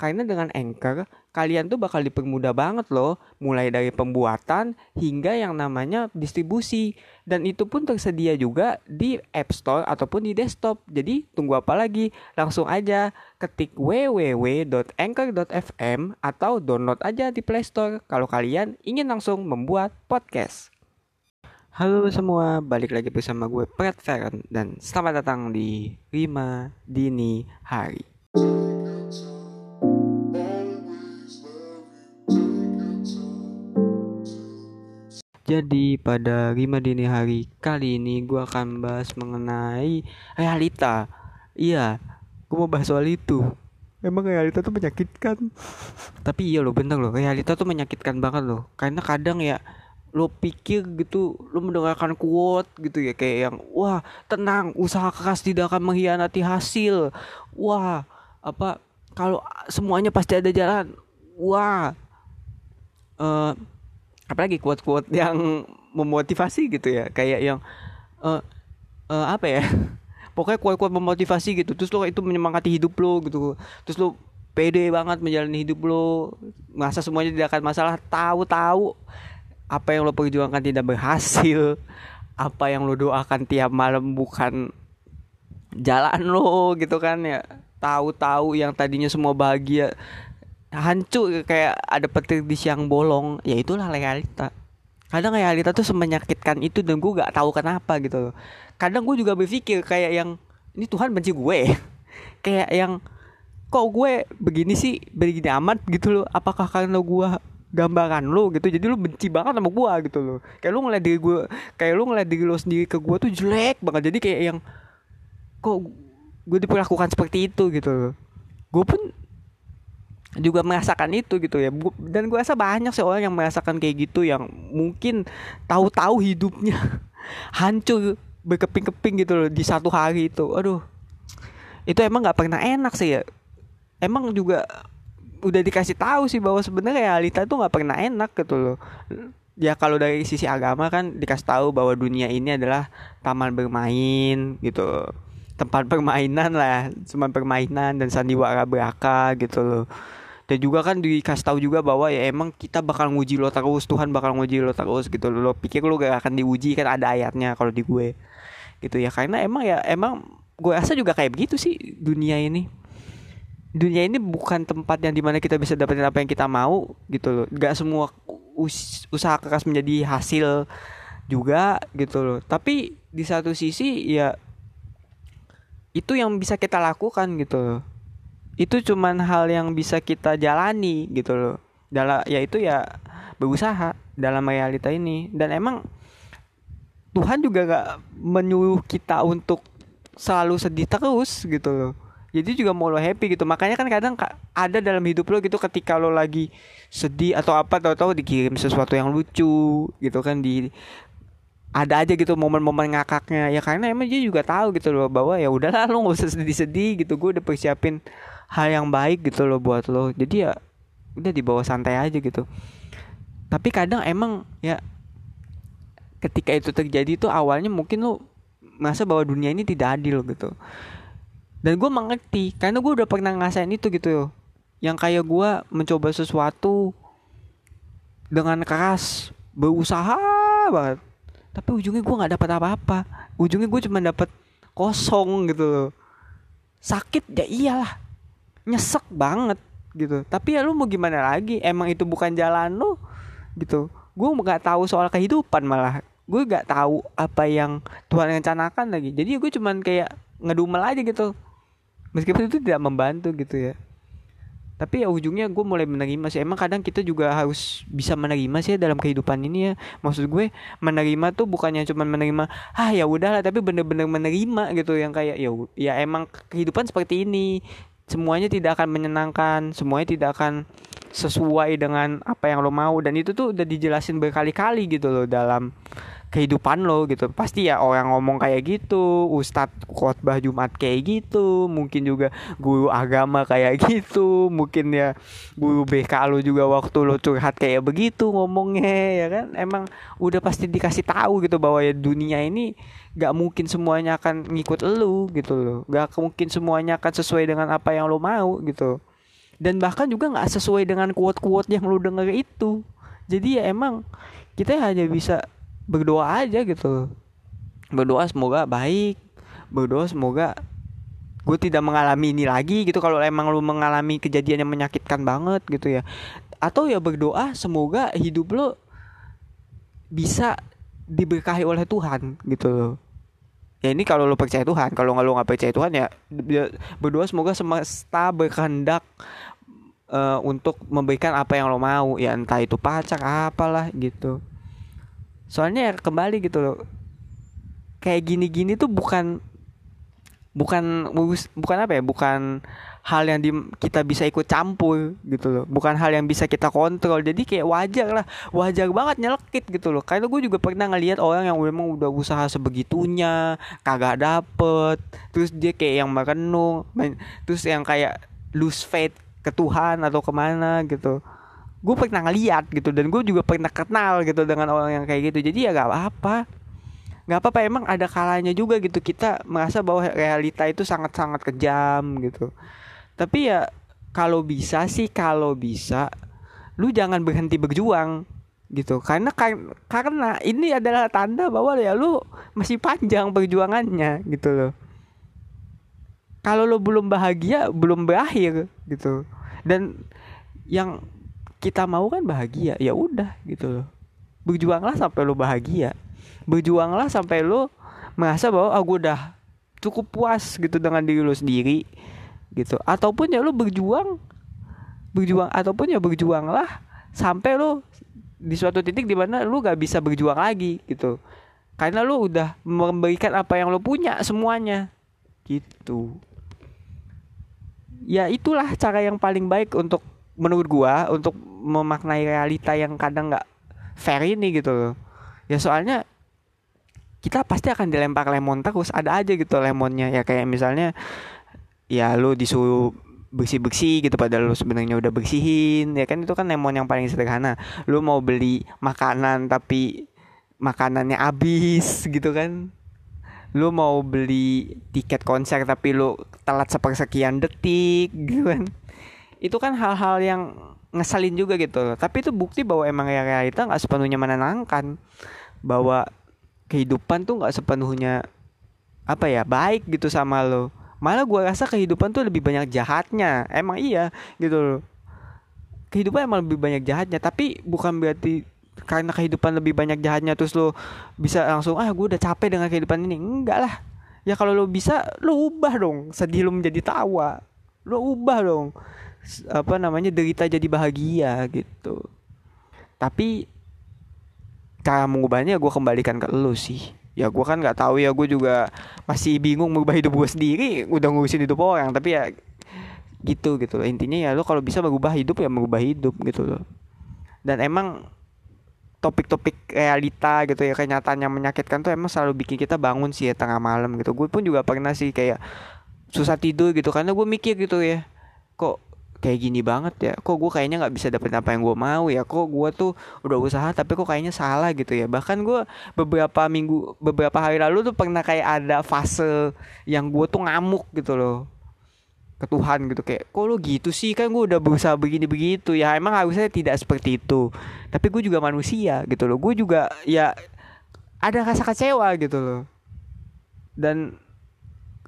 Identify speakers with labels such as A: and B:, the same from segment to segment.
A: Karena dengan Anchor, kalian tuh bakal dipermudah banget loh, mulai dari pembuatan hingga yang namanya distribusi. Dan itu pun tersedia juga di App Store ataupun di desktop. Jadi tunggu apa lagi? Langsung aja ketik www.anchor.fm atau download aja di Play Store kalau kalian ingin langsung membuat podcast. Halo semua, balik lagi bersama gue Feren dan selamat datang di 5 Dini Hari. Jadi pada 5 dini hari kali ini gue akan bahas mengenai realita. Iya, gue mau bahas soal itu. Emang realita tuh menyakitkan. Tapi iya loh bener loh, realita tuh menyakitkan banget loh. Karena kadang ya lo pikir gitu, lo mendengarkan quote gitu ya kayak yang wah tenang, usaha keras tidak akan mengkhianati hasil. Wah, apa kalau semuanya pasti ada jalan. Wah. Uh, apalagi quote-quote yang memotivasi gitu ya. Kayak yang uh, uh, apa ya? Pokoknya quote-quote memotivasi gitu. Terus lo itu menyemangati hidup lo gitu. Terus lo pede banget menjalani hidup lo. Masa semuanya tidak akan masalah. Tahu-tahu apa yang lo perjuangkan tidak berhasil. Apa yang lo doakan tiap malam bukan jalan lo gitu kan ya. Tahu-tahu yang tadinya semua bahagia hancur kayak ada petir di siang bolong. Ya itulah realita. Kadang realita tuh semenyakitkan itu dan gue gak tahu kenapa gitu loh. Kadang gue juga berpikir kayak yang ini Tuhan benci gue. Kayak yang kok gue begini sih? Begini amat gitu loh. Apakah karena gue gambaran lo gitu? Jadi lo benci banget sama gue gitu loh. Kayak lo ngeliat diri gue kayak lo ngeliat diri lo sendiri ke gue tuh jelek banget. Jadi kayak yang kok gue diperlakukan seperti itu? gitu loh. Gue pun juga merasakan itu gitu ya. Dan gue rasa banyak sih orang yang merasakan kayak gitu yang mungkin tahu-tahu hidupnya hancur berkeping-keping gitu loh di satu hari itu. Aduh itu emang nggak pernah enak sih ya. Emang juga udah dikasih tahu sih bahwa sebenarnya realita itu nggak pernah enak gitu loh. Ya kalau dari sisi agama kan dikasih tahu bahwa dunia ini adalah taman bermain gitu tempat permainan lah cuma permainan dan sandiwara belaka gitu loh dan juga kan dikasih tahu juga bahwa ya emang kita bakal nguji lo terus Tuhan bakal nguji lo terus gitu. Lo pikir lo gak akan diuji kan ada ayatnya kalau di gue. Gitu ya karena emang ya emang gue rasa juga kayak begitu sih dunia ini. Dunia ini bukan tempat yang di mana kita bisa dapetin apa yang kita mau gitu loh. Gak semua us usaha keras menjadi hasil juga gitu loh. Tapi di satu sisi ya itu yang bisa kita lakukan gitu loh itu cuman hal yang bisa kita jalani gitu loh. Dalam yaitu ya berusaha dalam realita ini. Dan emang Tuhan juga gak menyuruh kita untuk selalu sedih terus gitu loh. Jadi juga mau lo happy gitu. Makanya kan kadang ada dalam hidup lo gitu ketika lo lagi sedih atau apa tahu-tahu dikirim sesuatu yang lucu gitu kan di ada aja gitu momen-momen ngakaknya. Ya karena emang dia juga tahu gitu loh bahwa ya udahlah lo nggak usah sedih-sedih gitu. Gue udah persiapin hal yang baik gitu loh buat lo jadi ya udah dibawa santai aja gitu. Tapi kadang emang ya ketika itu terjadi tuh awalnya mungkin lo merasa bahwa dunia ini tidak adil gitu. Dan gue mengerti karena gue udah pernah ngasain itu gitu. Yang kayak gue mencoba sesuatu dengan keras berusaha banget tapi ujungnya gue nggak dapat apa-apa. Ujungnya gue cuma dapat kosong gitu loh. Sakit ya iyalah. Nyesek banget gitu. Tapi ya lu mau gimana lagi? Emang itu bukan jalan lu? Gitu. Gue nggak tahu soal kehidupan malah. Gue nggak tahu apa yang Tuhan rencanakan lagi. Jadi gue cuman kayak ngedumel aja gitu. Meskipun itu tidak membantu gitu ya tapi ya ujungnya gue mulai menerima sih. Emang kadang kita juga harus bisa menerima sih dalam kehidupan ini ya. Maksud gue menerima tuh bukannya cuma menerima ah ya udahlah tapi bener-bener menerima gitu. Yang kayak ya ya emang kehidupan seperti ini. Semuanya tidak akan menyenangkan semuanya tidak akan sesuai dengan apa yang lo mau. Dan itu tuh udah dijelasin berkali-kali gitu loh dalam kehidupan lo gitu. Pasti ya orang ngomong kayak gitu ustadz khotbah jumat kayak gitu mungkin juga guru agama kayak gitu mungkin ya guru BK lo juga waktu lo curhat kayak begitu ngomongnya ya kan? Emang udah pasti dikasih tahu gitu bahwa ya dunia ini gak mungkin semuanya akan ngikut lo gitu loh. Gak mungkin semuanya akan sesuai dengan apa yang lo mau gitu dan bahkan juga nggak sesuai dengan quote-quote yang lo denger itu. Jadi ya emang kita hanya bisa berdoa aja gitu berdoa semoga baik. Berdoa semoga gue tidak mengalami ini lagi gitu. Kalau emang lu mengalami kejadian yang menyakitkan banget gitu ya. Atau ya berdoa semoga hidup lo bisa diberkahi oleh Tuhan gitu loh. Ya ini kalau lo percaya Tuhan. Kalau nggak lo nggak percaya Tuhan ya berdoa semoga semesta berkehendak uh, untuk memberikan apa yang lo mau ya entah itu pacar apalah gitu. Soalnya ya kembali gitu loh kayak gini-gini tuh bukan bukan bukan apa ya bukan hal yang di, kita bisa ikut campur gitu loh. Bukan hal yang bisa kita kontrol. Jadi kayak wajar lah wajar banget nyelekit gitu loh. Karena gue juga pernah ngelihat orang yang memang udah usaha sebegitunya kagak dapet. Terus dia kayak yang merenung terus yang kayak lose faith ke Tuhan atau ke mana gitu. Gue pernah ngeliat gitu dan gue juga pernah kenal gitu dengan orang yang kayak gitu. Jadi ya gak apa-apa. Nggak apa-apa emang ada kalanya juga gitu. Kita merasa bahwa realita itu sangat-sangat kejam gitu. Tapi ya kalau bisa sih kalau bisa lu jangan berhenti berjuang gitu. Karena karena ini adalah tanda bahwa ya lu masih panjang perjuangannya gitu loh kalau lu belum bahagia belum berakhir gitu. Dan yang kita mau kan bahagia ya udah gitu loh. Berjuanglah sampai lo bahagia. Berjuanglah sampai lo merasa bahwa aku oh, udah cukup puas gitu dengan diri lo sendiri gitu. Ataupun ya lo berjuang berjuang ataupun ya berjuanglah sampai lo di suatu titik di mana lo gak bisa berjuang lagi gitu. Karena lo udah memberikan apa yang lo punya semuanya gitu ya itulah cara yang paling baik untuk menurut gua untuk memaknai realita yang kadang nggak fair ini gitu loh. Ya soalnya kita pasti akan dilempar lemon terus ada aja gitu lemonnya. Ya kayak misalnya ya lu disuruh bersih bersih gitu padahal lu sebenarnya udah bersihin. Ya kan itu kan lemon yang paling sederhana. Lu mau beli makanan tapi makanannya habis gitu kan. Lu mau beli tiket konser tapi lu telat sepersekian detik gitu kan. Itu kan hal-hal yang ngeselin juga gitu loh. Tapi itu bukti bahwa emang ya realita nggak sepenuhnya menenangkan. Bahwa kehidupan tuh nggak sepenuhnya apa ya baik gitu sama lo. Malah gue rasa kehidupan tuh lebih banyak jahatnya. Emang iya gitu loh. Kehidupan emang lebih banyak jahatnya. Tapi bukan berarti karena kehidupan lebih banyak jahatnya terus lo bisa langsung ah gue udah capek dengan kehidupan ini. Enggak lah ya kalau lo bisa lo ubah dong. Sedih lo menjadi tawa. Lo ubah dong. Apa namanya derita jadi bahagia gitu. Tapi cara mengubahnya gue kembalikan ke lo sih. Ya gue kan nggak tahu ya gue juga masih bingung mengubah hidup gue sendiri udah ngurusin hidup orang. Tapi ya gitu gitu loh. Intinya ya lo kalau bisa mengubah hidup ya mengubah hidup gitu loh. Dan emang topik-topik realita gitu ya kenyataan yang menyakitkan tuh emang selalu bikin kita bangun sih ya tengah malam gitu. Gue pun juga pernah sih kayak susah tidur gitu karena gue mikir gitu ya kok kayak gini banget ya kok gue kayaknya nggak bisa dapet apa yang gue mau ya kok gue tuh udah usaha tapi kok kayaknya salah gitu ya. Bahkan gue beberapa minggu beberapa hari lalu tuh pernah kayak ada fase yang gue tuh ngamuk gitu loh ke Tuhan gitu kayak kok lo gitu sih? Kan gue udah berusaha begini begitu ya emang harusnya tidak seperti itu. Tapi gue juga manusia gitu loh. Gue juga ya ada rasa kecewa gitu loh. Dan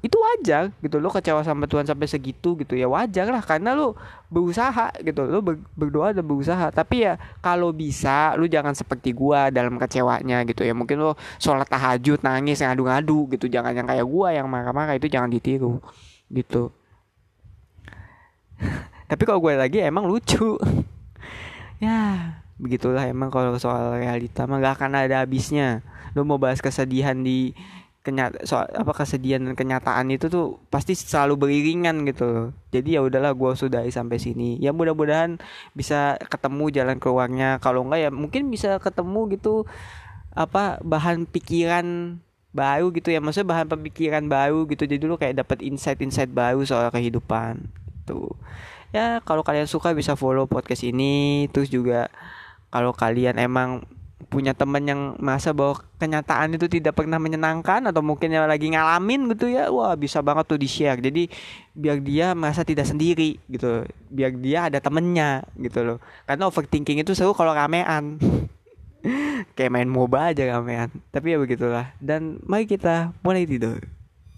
A: itu wajar gitu lo kecewa sama Tuhan sampai segitu gitu. Ya wajar lah karena lo berusaha gitu lo berdoa dan berusaha. Tapi ya kalau bisa lo jangan seperti gua dalam kecewanya gitu ya. Mungkin lo sholat tahajud nangis ngadu-ngadu gitu. Jangan yang kayak gua yang marah-marah itu jangan ditiru gitu tapi kalau gue lagi emang lucu ya begitulah emang kalau soal realita mah gak akan ada habisnya lo mau bahas kesedihan di kenyata soal apa kesedihan dan kenyataan itu tuh pasti selalu beriringan gitu loh. Jadi ya udahlah gue sudahi sampai sini. Ya mudah-mudahan bisa ketemu jalan keluarnya. Kalau enggak ya mungkin bisa ketemu gitu apa bahan pikiran baru gitu ya. Maksudnya bahan pemikiran baru gitu. Jadi lu kayak dapat insight-insight baru soal kehidupan. Tuh. Ya kalau kalian suka bisa follow podcast ini. Terus juga kalau kalian emang punya temen yang masa bahwa kenyataan itu tidak pernah menyenangkan atau mungkin yang lagi ngalamin gitu ya wah bisa banget tuh di share jadi biar dia merasa tidak sendiri gitu. Biar dia ada temennya gitu loh. Karena overthinking itu seru kalau ramean. Kayak main moba aja ramean. Tapi ya begitulah. Dan mari kita mulai tidur